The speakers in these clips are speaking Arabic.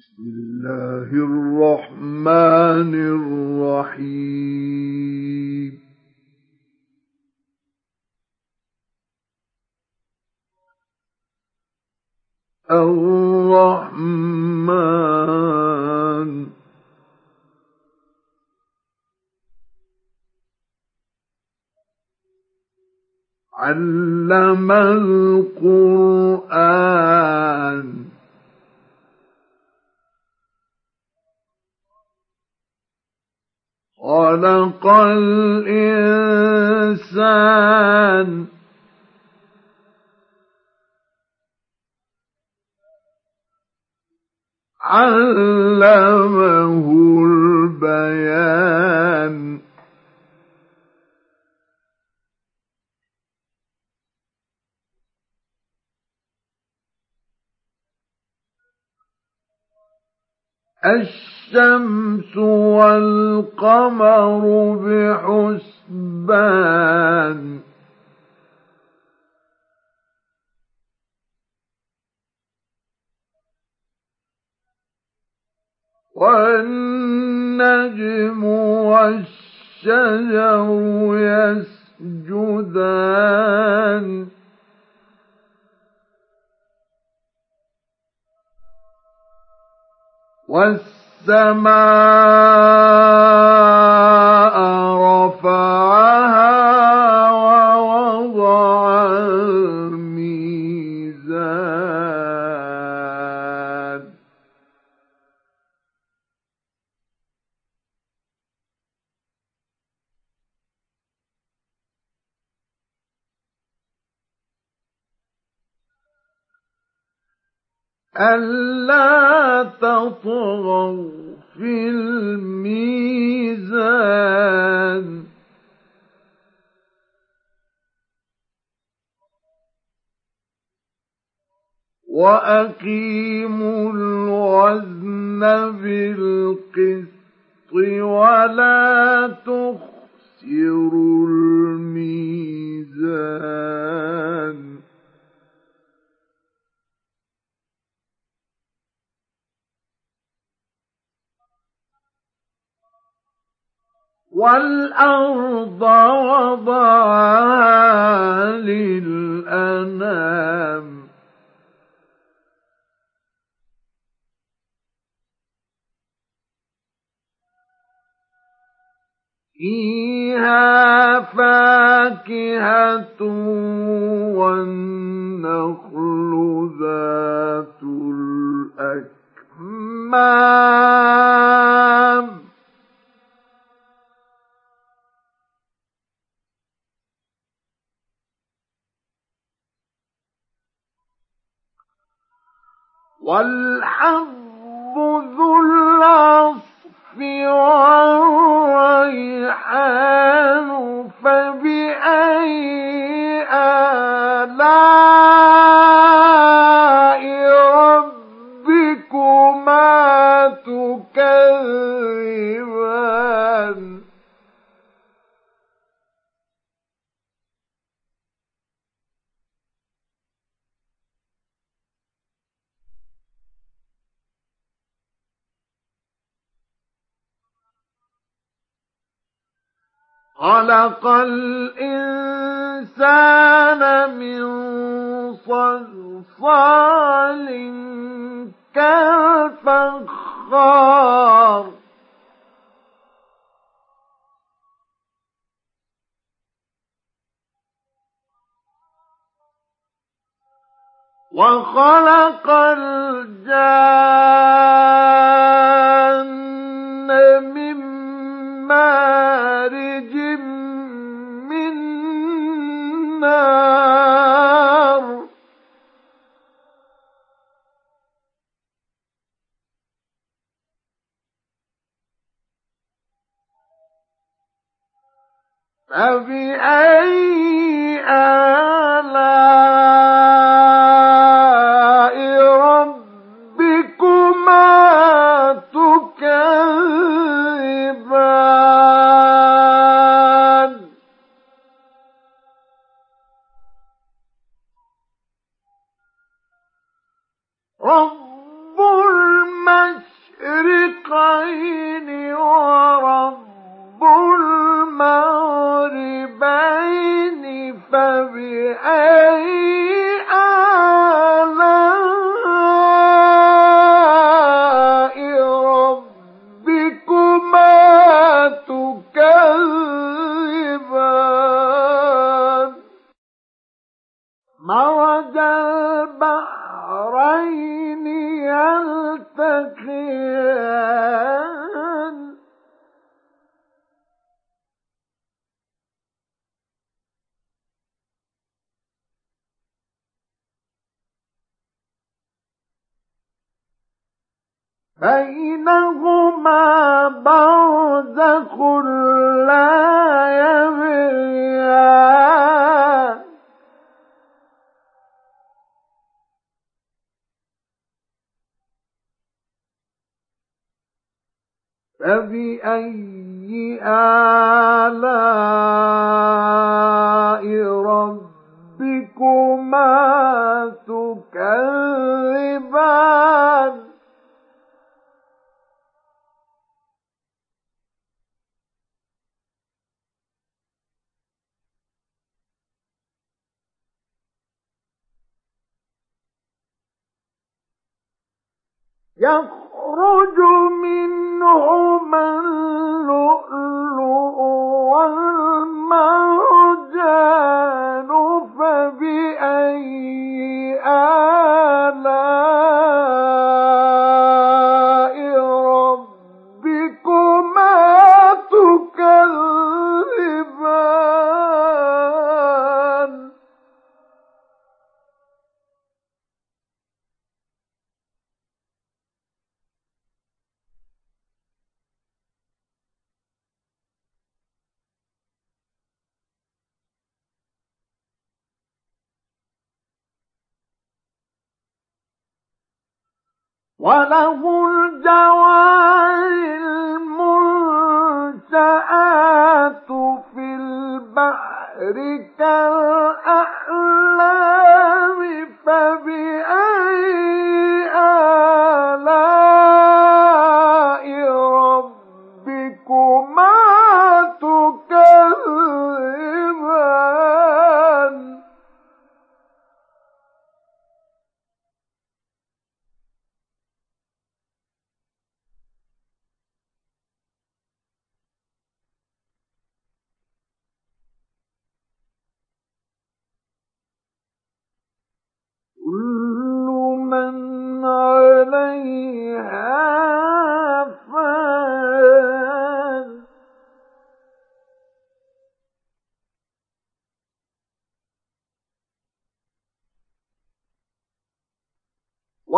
بسم الله الرحمن الرحيم. الرحمن. علم القرآن. خلق الإنسان. علمه البيان. الشمس والقمر بحسبان. والنجم والشجر يسجدان. والسماء رفعها ألا تطغوا في الميزان. وأقيموا الوزن بالقسط ولا تخسروا الميزان. والأرض وضعها للأنام فيها فاكهة والنخل ذات الأكمام والحب ذو العصف والريحان فبأي آلاء ربكما تكذبان؟ خلق الإنسان من صلصال كالفخار. وخلق الجان من مارج نار فبأي آلاء تكذبان. يقول وله الجوار المنشآت في البحر كالأحلام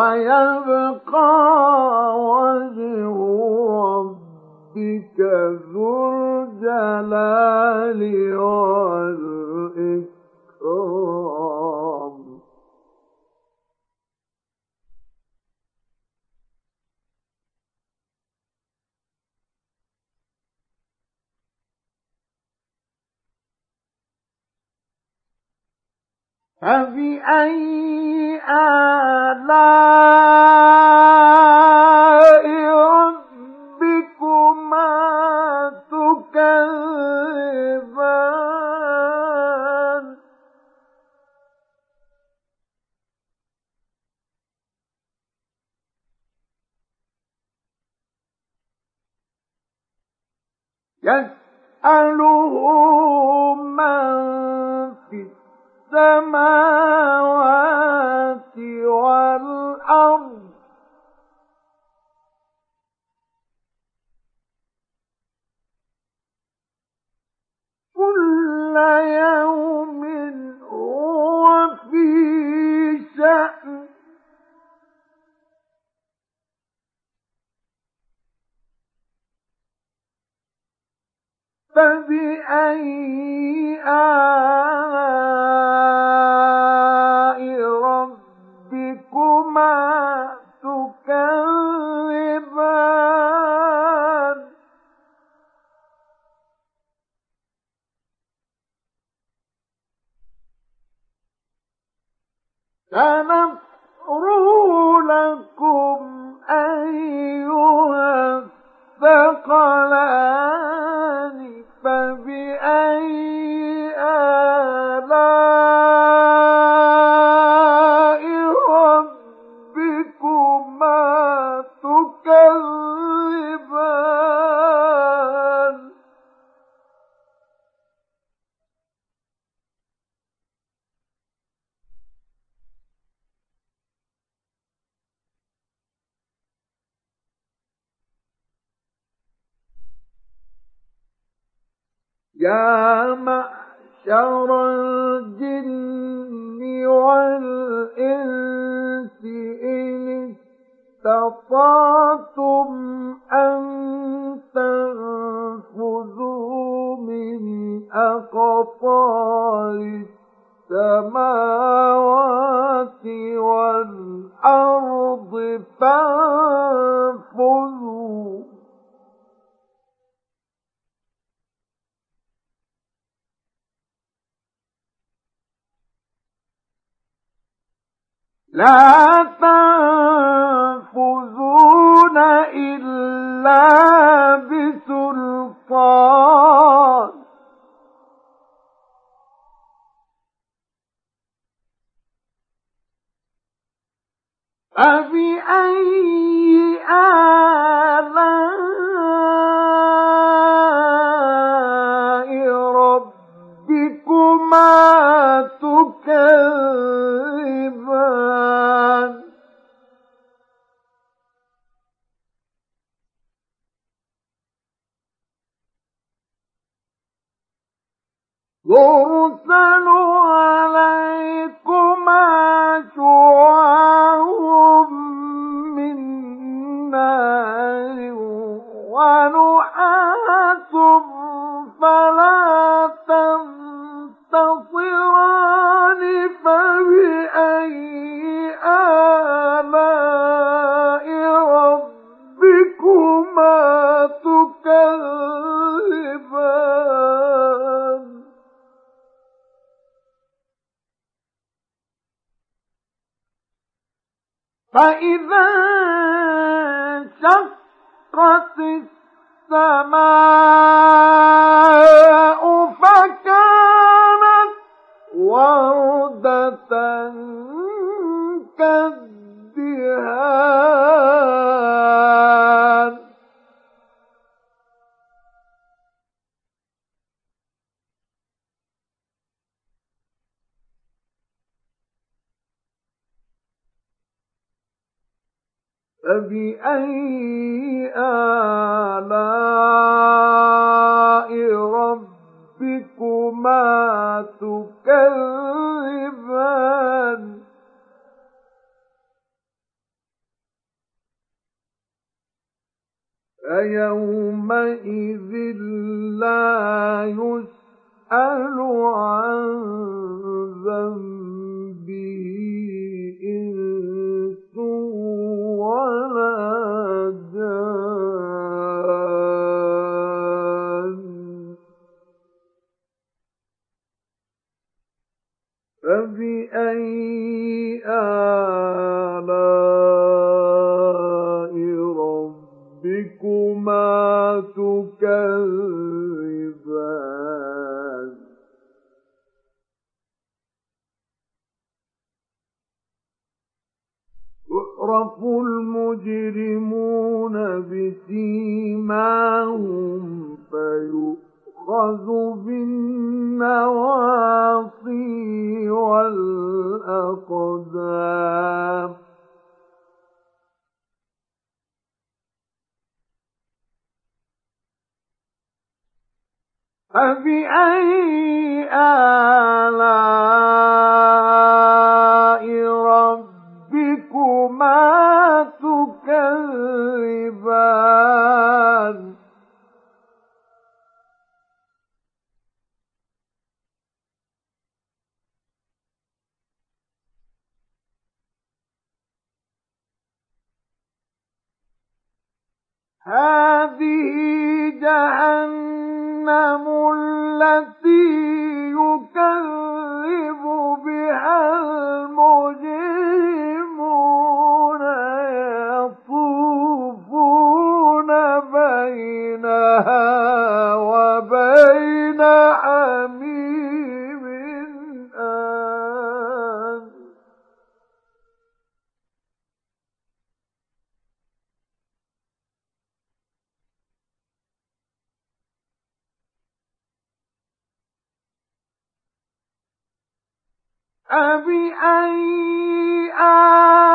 ويبقى وجه ربك ذو الجلال والإكرام. فبأي آلاء ربكما تكذبان؟ يسأله معشر الجن والإنس إن استطعتم أن تنفذوا من أقطار السماوات والأرض فانفذوا لا تنفذون إلا بسلطان. فبأي آلاء فإذا انشقت السماء فكانت وردة فبأي آلاء ربكما تكذبان فيومئذ لا يسأل عن ذنبه فبأي آلاء ربكما تكذبان؟ يعرف المجرمون بسيماهم فيؤخذ بالنواصي والأقدام. فبأي آلاء هذه جهنم التي يكذب بها المجرمون يطوفون بينها وبين فبأي آلاء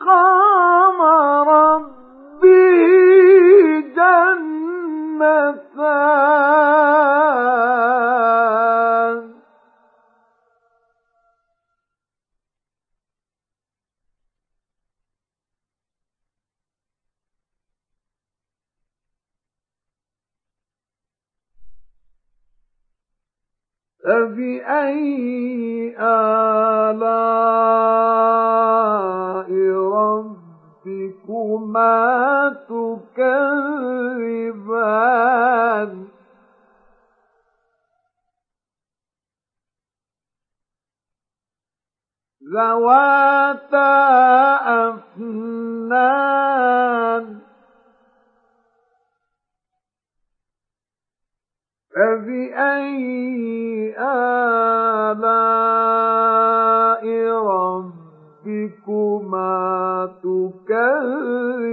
القوم ذواتا أفنان فبأي آلاء ربكما تكذبان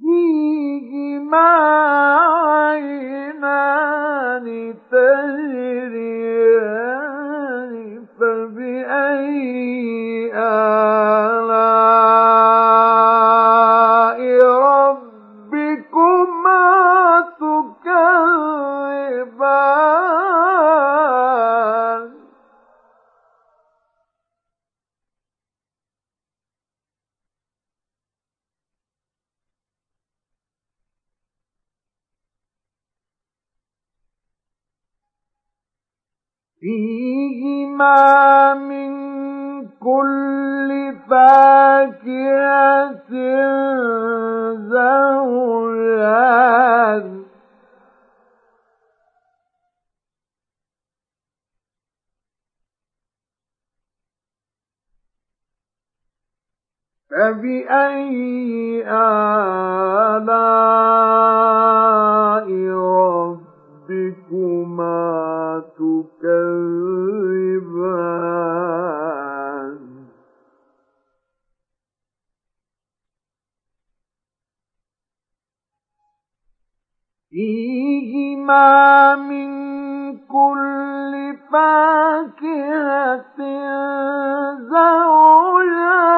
فيهما من كل فاكهة زوجان. فبأي آلاء ربكما تكذبان. فيهما من كل فاكهة زوجان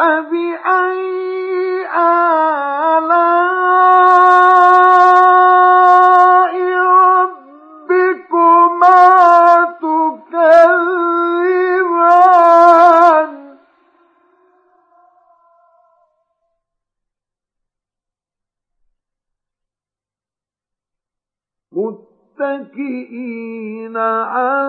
فبأي آلاء ربكما تكذبان؟ متكئين على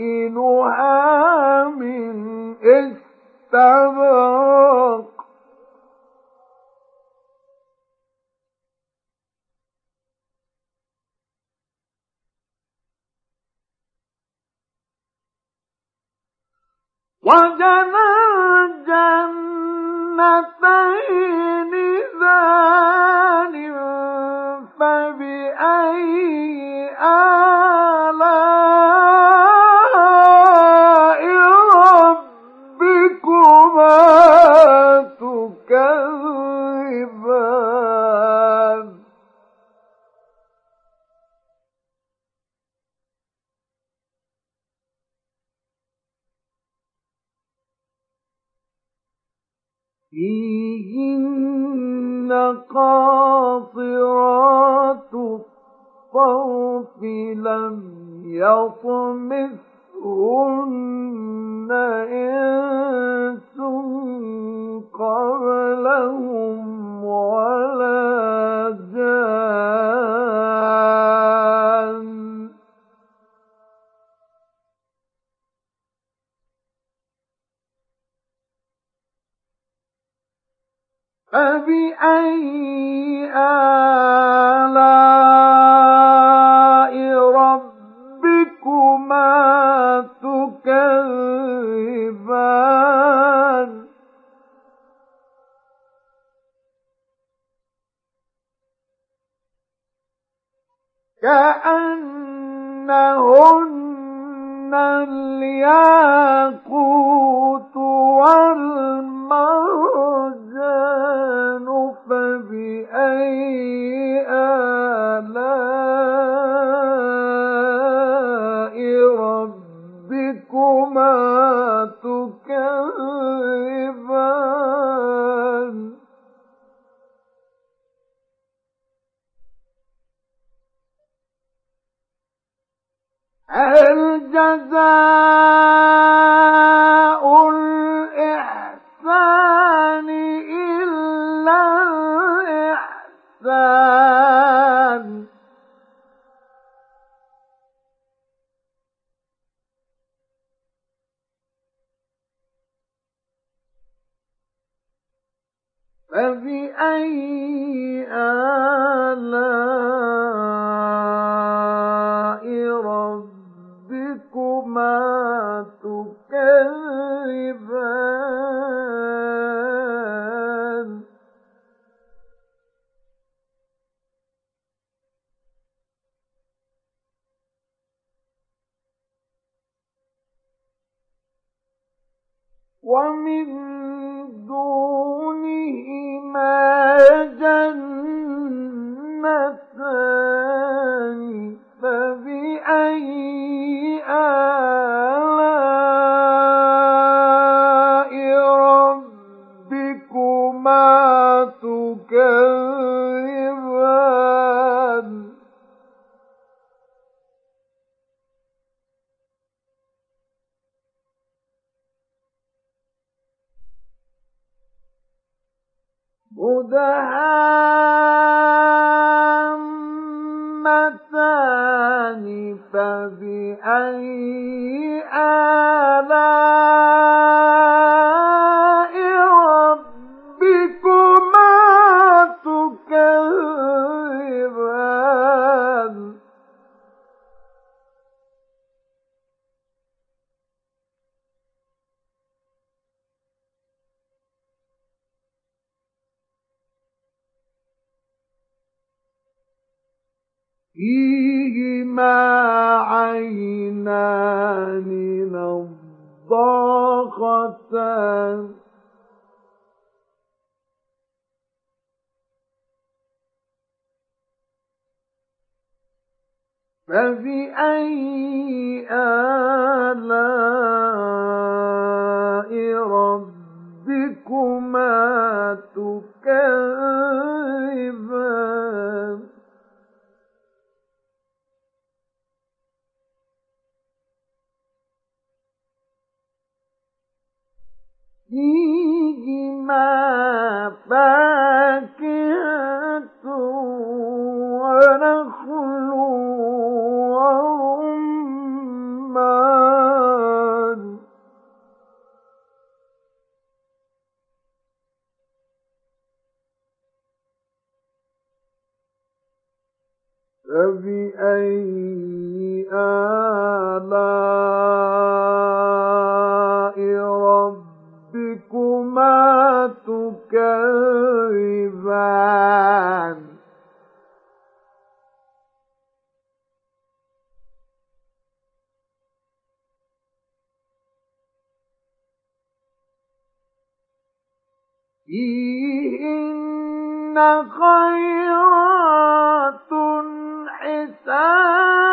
بطائنها من استبرق. وجنى الجنتين ذان فبأي فيهن قاصرات الطرف لم يطمثهن إنس قبلهم فبأي آلاء ربكما تكذبان كأنهن الياقوت والمرجان آلاء ربكما تكذبان. هل جزاء فبأي مدهامتان فبأي آلاء ربكما تكذبان فيهما تكذبان فيهن خيرات حسان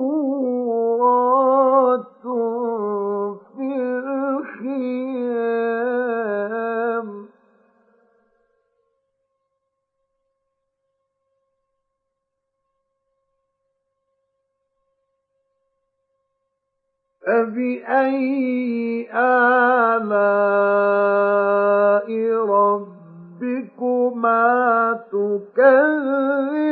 مقصورات في الخيام فبأي آلاء ربكما تكذبان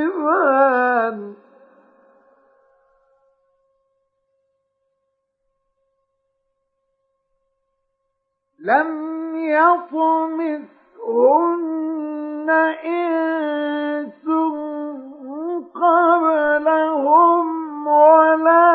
لم يطمثهن إنس قبلهم ولا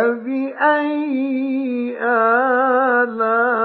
فبأي آلاء